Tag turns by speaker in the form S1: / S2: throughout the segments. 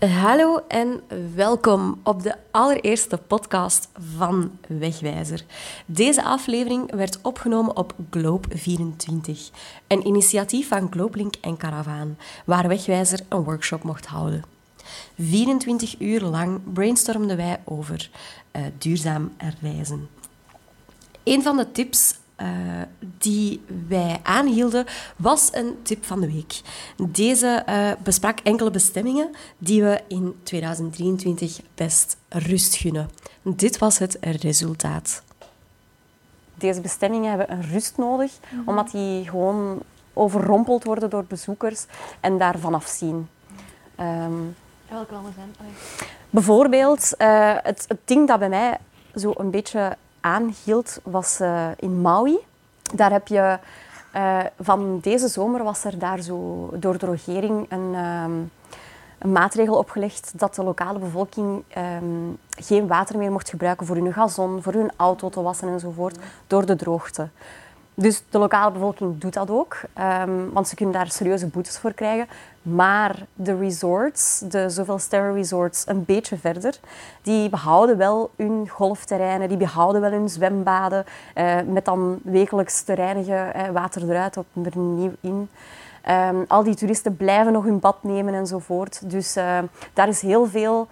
S1: Hallo en welkom op de allereerste podcast van Wegwijzer. Deze aflevering werd opgenomen op Globe24, een initiatief van Globelink en Caravaan, waar Wegwijzer een workshop mocht houden. 24 uur lang brainstormden wij over uh, duurzaam reizen. Een van de tips uh, die wij aanhielden, was een tip van de week. Deze uh, besprak enkele bestemmingen die we in 2023 best rust gunnen. Dit was het resultaat.
S2: Deze bestemmingen hebben een rust nodig, mm omdat die gewoon overrompeld worden door bezoekers en daar vanaf zien.
S3: Um, Welke landen zijn?
S2: Bijvoorbeeld, uh, het, het ding dat bij mij zo een beetje aanhield, was uh, in Maui. Daar heb je uh, van deze zomer was er daar zo door de regering een, um, een maatregel opgelegd dat de lokale bevolking um, geen water meer mocht gebruiken voor hun gazon, voor hun auto te wassen enzovoort, door de droogte. Dus de lokale bevolking doet dat ook, um, want ze kunnen daar serieuze boetes voor krijgen. Maar de resorts, de zoveel sterren resorts, een beetje verder, die behouden wel hun golfterreinen, die behouden wel hun zwembaden, uh, met dan wekelijks te reinigen, uh, water eruit, op er nieuw in. Um, al die toeristen blijven nog hun bad nemen enzovoort. Dus uh, daar is heel veel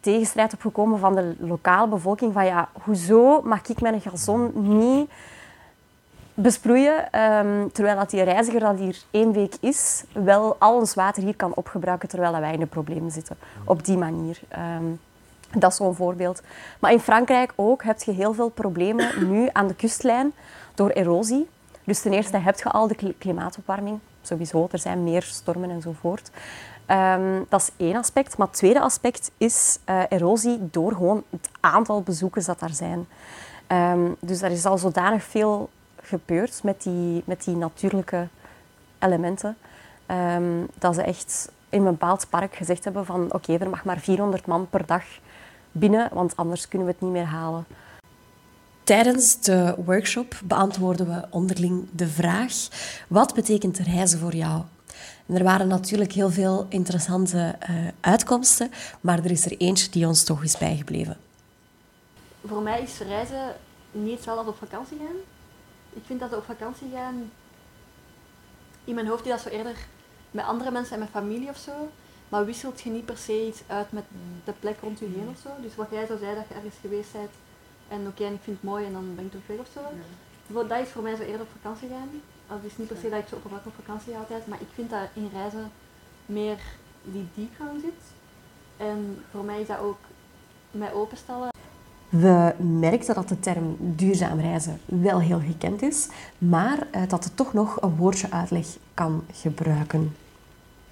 S2: tegenstrijd op gekomen van de lokale bevolking. Van ja, hoezo mag ik mijn gazon niet besproeien, um, terwijl dat die reiziger dat hier één week is, wel al ons water hier kan opgebruiken terwijl wij in de problemen zitten. Op die manier. Um, dat is zo'n voorbeeld. Maar in Frankrijk ook heb je heel veel problemen nu aan de kustlijn door erosie. Dus ten eerste heb je al de klimaatopwarming. Sowieso, er zijn meer stormen enzovoort. Um, dat is één aspect. Maar het tweede aspect is uh, erosie door gewoon het aantal bezoekers dat daar zijn. Um, dus er is al zodanig veel gebeurd met die, met die natuurlijke elementen. Um, dat ze echt in een bepaald park gezegd hebben van oké, okay, er mag maar 400 man per dag binnen, want anders kunnen we het niet meer halen.
S1: Tijdens de workshop beantwoorden we onderling de vraag: wat betekent reizen voor jou? En er waren natuurlijk heel veel interessante uh, uitkomsten, maar er is er eentje die ons toch is bijgebleven.
S3: Voor mij is reizen niet hetzelfde als op vakantie gaan ik vind dat op vakantie gaan, in mijn hoofd die dat zo eerder met andere mensen en met familie of zo, maar wisselt je niet per se iets uit met de plek rond je heen of zo. Dus wat jij zo zei, dat je ergens geweest bent en oké, okay, en ik vind het mooi en dan ben ik terug weg of zo. Dat is voor mij zo eerder op vakantie gaan. Het is niet per se dat ik zo oppervlakkig op vakantie ga altijd, maar ik vind dat in reizen meer die diepgang zit. En voor mij is dat ook mij openstellen
S1: we merkten dat de term duurzaam reizen wel heel gekend is, maar uh, dat het toch nog een woordje uitleg kan gebruiken.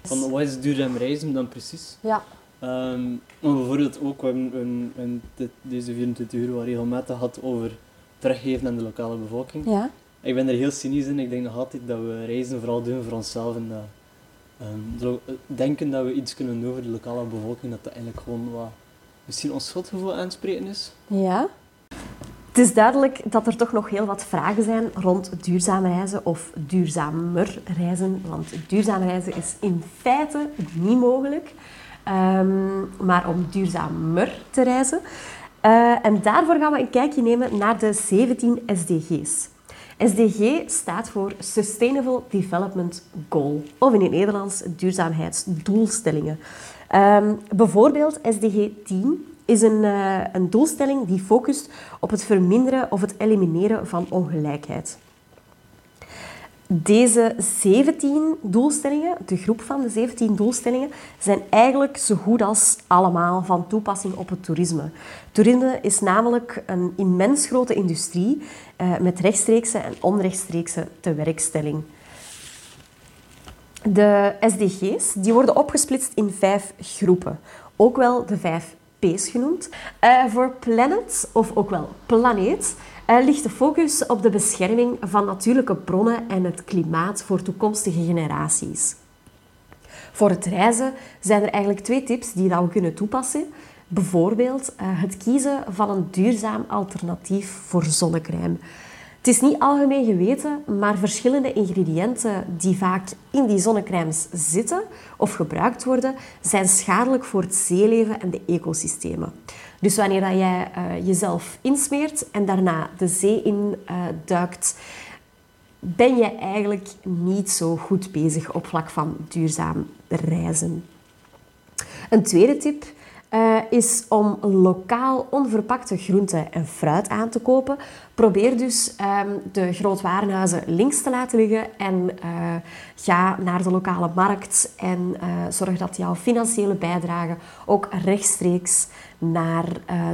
S4: Van wat is duurzaam reizen dan precies?
S2: Ja.
S4: Um, maar bijvoorbeeld ook, we hebben, we dit, deze 24 uur wel regelmatig gehad over teruggeven aan de lokale bevolking.
S2: Ja.
S4: Ik ben er heel cynisch in. Ik denk nog altijd dat we reizen vooral doen voor onszelf. En dat, um, denken dat we iets kunnen doen voor de lokale bevolking, dat dat eigenlijk gewoon wat misschien ons schuldgevoel aanspreken is.
S2: Ja.
S1: Het is duidelijk dat er toch nog heel wat vragen zijn rond duurzaam reizen of duurzamer reizen. Want duurzaam reizen is in feite niet mogelijk. Um, maar om duurzamer te reizen. Uh, en daarvoor gaan we een kijkje nemen naar de 17 SDG's. SDG staat voor Sustainable Development Goal, of in het Nederlands duurzaamheidsdoelstellingen. Um, bijvoorbeeld SDG 10 is een, uh, een doelstelling die focust op het verminderen of het elimineren van ongelijkheid. Deze 17 doelstellingen, de groep van de 17 doelstellingen, zijn eigenlijk zo goed als allemaal van toepassing op het toerisme. Toerisme is namelijk een immens grote industrie uh, met rechtstreekse en onrechtstreekse tewerkstelling. De SDG's die worden opgesplitst in vijf groepen, ook wel de vijf P's genoemd. Uh, voor planet, of ook wel planeet, uh, ligt de focus op de bescherming van natuurlijke bronnen en het klimaat voor toekomstige generaties. Voor het reizen zijn er eigenlijk twee tips die we kunnen toepassen. Bijvoorbeeld uh, het kiezen van een duurzaam alternatief voor zonnecrème. Het is niet algemeen geweten, maar verschillende ingrediënten die vaak in die zonnecrèmes zitten of gebruikt worden, zijn schadelijk voor het zeeleven en de ecosystemen. Dus wanneer dat jij uh, jezelf insmeert en daarna de zee in uh, duikt, ben je eigenlijk niet zo goed bezig op vlak van duurzaam reizen. Een tweede tip uh, is om lokaal onverpakte groenten en fruit aan te kopen. Probeer dus um, de grootwarenhuizen links te laten liggen en uh, ga naar de lokale markt en uh, zorg dat jouw financiële bijdrage ook rechtstreeks naar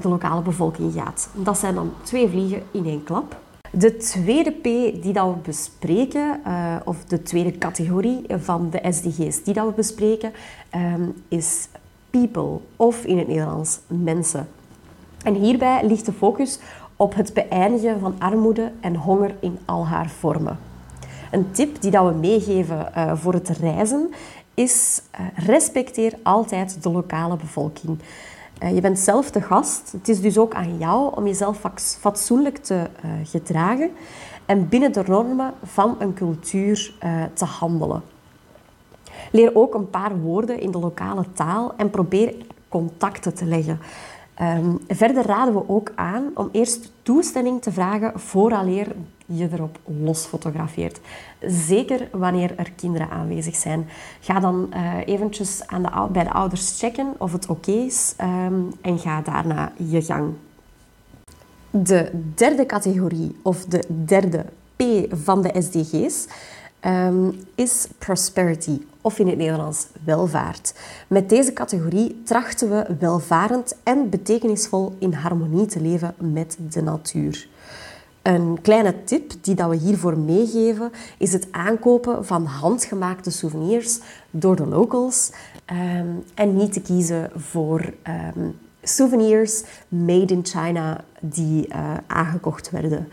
S1: de lokale bevolking gaat. Dat zijn dan twee vliegen in één klap. De tweede P die dat we bespreken, of de tweede categorie van de SDG's die dat we bespreken, um, is people of in het Nederlands mensen. En hierbij ligt de focus op het beëindigen van armoede en honger in al haar vormen. Een tip die dat we meegeven uh, voor het reizen is uh, respecteer altijd de lokale bevolking. Uh, je bent zelf de gast. Het is dus ook aan jou om jezelf fatsoenlijk te gedragen en binnen de normen van een cultuur te handelen. Leer ook een paar woorden in de lokale taal en probeer contacten te leggen. Um, verder raden we ook aan om eerst toestemming te vragen vooraleer je erop los fotografeert. Zeker wanneer er kinderen aanwezig zijn. Ga dan uh, eventjes aan de, bij de ouders checken of het oké is um, en ga daarna je gang. De derde categorie, of de derde P van de SDG's, um, is prosperity, of in het Nederlands welvaart. Met deze categorie trachten we welvarend en betekenisvol in harmonie te leven met de natuur. Een kleine tip die dat we hiervoor meegeven is het aankopen van handgemaakte souvenirs door de locals um, en niet te kiezen voor um, souvenirs made in China die uh, aangekocht werden.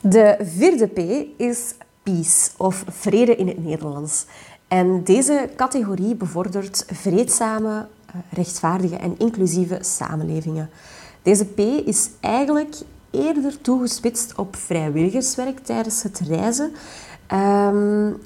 S1: De vierde P is peace of vrede in het Nederlands. En deze categorie bevordert vreedzame, eh, rechtvaardige en inclusieve samenlevingen. Deze P is eigenlijk eerder toegespitst op vrijwilligerswerk tijdens het reizen, um,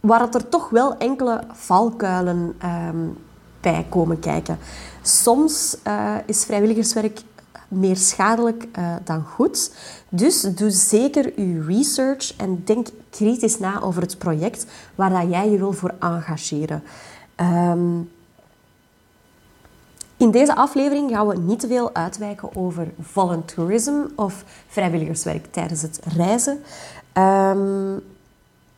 S1: waar er toch wel enkele valkuilen um, bij komen kijken. Soms uh, is vrijwilligerswerk meer schadelijk uh, dan goed. Dus doe zeker je research en denk kritisch na over het project waar dat jij je wil voor engageren. Um, in deze aflevering gaan we niet te veel uitwijken over volunteerism of vrijwilligerswerk tijdens het reizen. Um,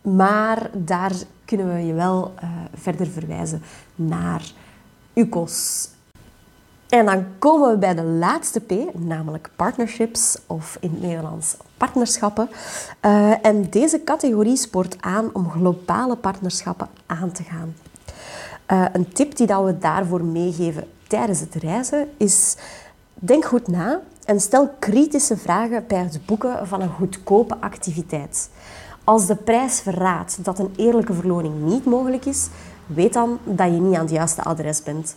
S1: maar daar kunnen we je wel uh, verder verwijzen naar UCOS en dan komen we bij de laatste P, namelijk partnerships of in het Nederlands partnerschappen. Uh, en deze categorie spoort aan om globale partnerschappen aan te gaan. Uh, een tip die dat we daarvoor meegeven tijdens het reizen is: denk goed na en stel kritische vragen bij het boeken van een goedkope activiteit. Als de prijs verraadt dat een eerlijke verloning niet mogelijk is, weet dan dat je niet aan het juiste adres bent.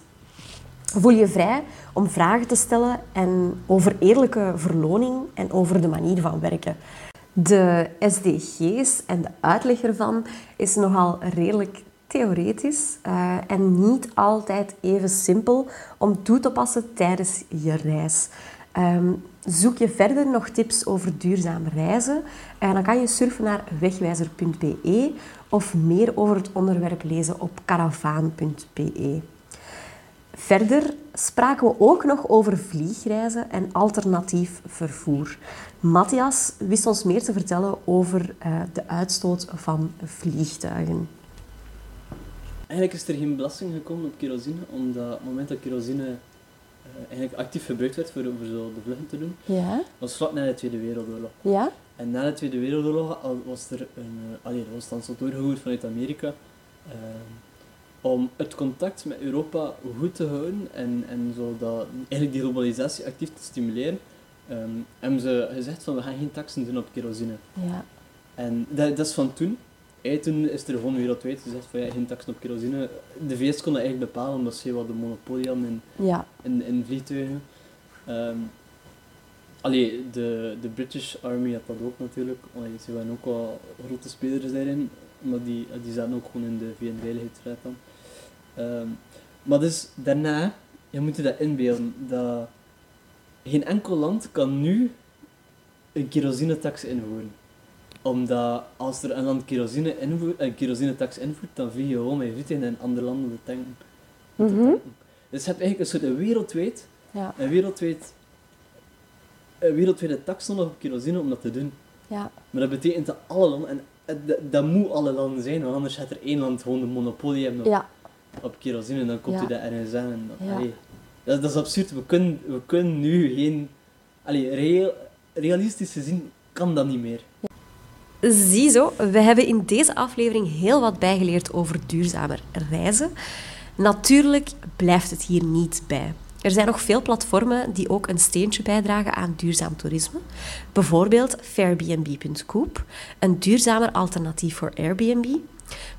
S1: Voel je vrij om vragen te stellen en over eerlijke verloning en over de manier van werken. De SDG's en de uitleg ervan is nogal redelijk theoretisch uh, en niet altijd even simpel om toe te passen tijdens je reis. Um, zoek je verder nog tips over duurzaam reizen, en dan kan je surfen naar wegwijzer.be of meer over het onderwerp lezen op caravaan.be. Verder spraken we ook nog over vliegreizen en alternatief vervoer. Matthias wist ons meer te vertellen over uh, de uitstoot van vliegtuigen.
S4: Eigenlijk is er geen belasting gekomen op kerosine, omdat op het moment dat kerosine uh, eigenlijk actief gebruikt werd voor, voor zo de vluchten te doen,
S2: ja.
S4: was vlak na de Tweede Wereldoorlog.
S2: Ja.
S4: En na de Tweede Wereldoorlog was er een, uh, allee, dat was dan zo doorgevoerd vanuit Amerika, om het contact met Europa goed te houden en, en zo dat, eigenlijk die globalisatie actief te stimuleren, um, hebben ze gezegd van we gaan geen taxen doen op kerosine.
S2: Ja.
S4: En dat, dat is van toen. Hey, toen is er gewoon wereldwijd gezegd van ja, geen taxen op kerosine. De VS kon dat eigenlijk bepalen omdat ze wat de monopolie hadden in,
S2: ja.
S4: in, in vliegtuigen. Um, allee, de, de British Army had dat ook natuurlijk. Allee, ze waren ook wel grote spelers daarin. Maar die, die zaten ook gewoon in de VN-veiligheidsraad dan. Ehm, maar dus daarna, je moet je dat inbeelden, dat geen enkel land kan nu een kerosinetax invoeren. Omdat als er een land kerosine invoert, een kerosinetax invoert, dan vlieg je gewoon met je in een ander land om te tanken. om te
S2: Mhm.
S4: Dus je hebt eigenlijk een soort wereldwijd,
S2: Ja,
S4: een wereldwijd, een wereldwijde tax nodig op kerosine om dat te doen.
S2: ja,
S4: Maar dat betekent dat alle landen, en dat, dat moet alle landen zijn, want anders gaat er één land gewoon een monopolie hebben op,
S2: ja,
S4: op kerosine en dan komt
S2: Ja.
S4: u dat ergens aan. En dat,
S2: Ja.
S4: allee, dat, dat is absurd. We kunnen, we kunnen nu geen... Allee, reëel, realistisch gezien kan dat niet meer.
S1: Ziezo, we hebben in deze aflevering heel wat bijgeleerd over duurzamer reizen. Natuurlijk blijft het hier niet bij. Er zijn nog veel platformen die ook een steentje bijdragen aan duurzaam toerisme. Bijvoorbeeld Fairbnb.coop, een duurzamer alternatief voor Airbnb.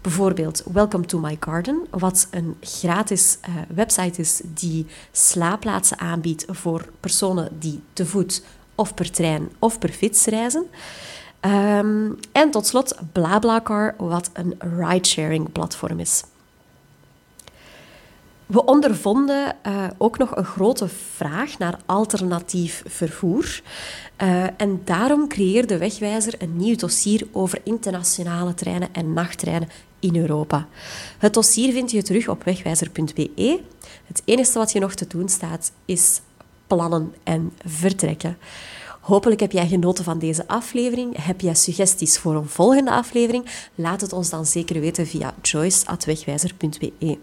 S1: Bijvoorbeeld Welcome to My Garden, wat een gratis eh, website is die slaapplaatsen aanbiedt voor personen die te voet of per trein of per fiets reizen. Ehm, en tot slot BlaBlaCar, wat een ridesharing platform is. We ondervonden eh, ook nog een grote vraag naar alternatief vervoer. Eh, en daarom creëerde Wegwijzer een nieuw dossier over internationale treinen en nachttreinen in Europa. Het dossier vind je terug op wegwijzer.be. Het enige wat je nog te doen staat is plannen en vertrekken. Hopelijk heb jij genoten van deze aflevering. Heb jij suggesties voor een volgende aflevering? Laat het ons dan zeker weten via joyce.wegwijzer.be.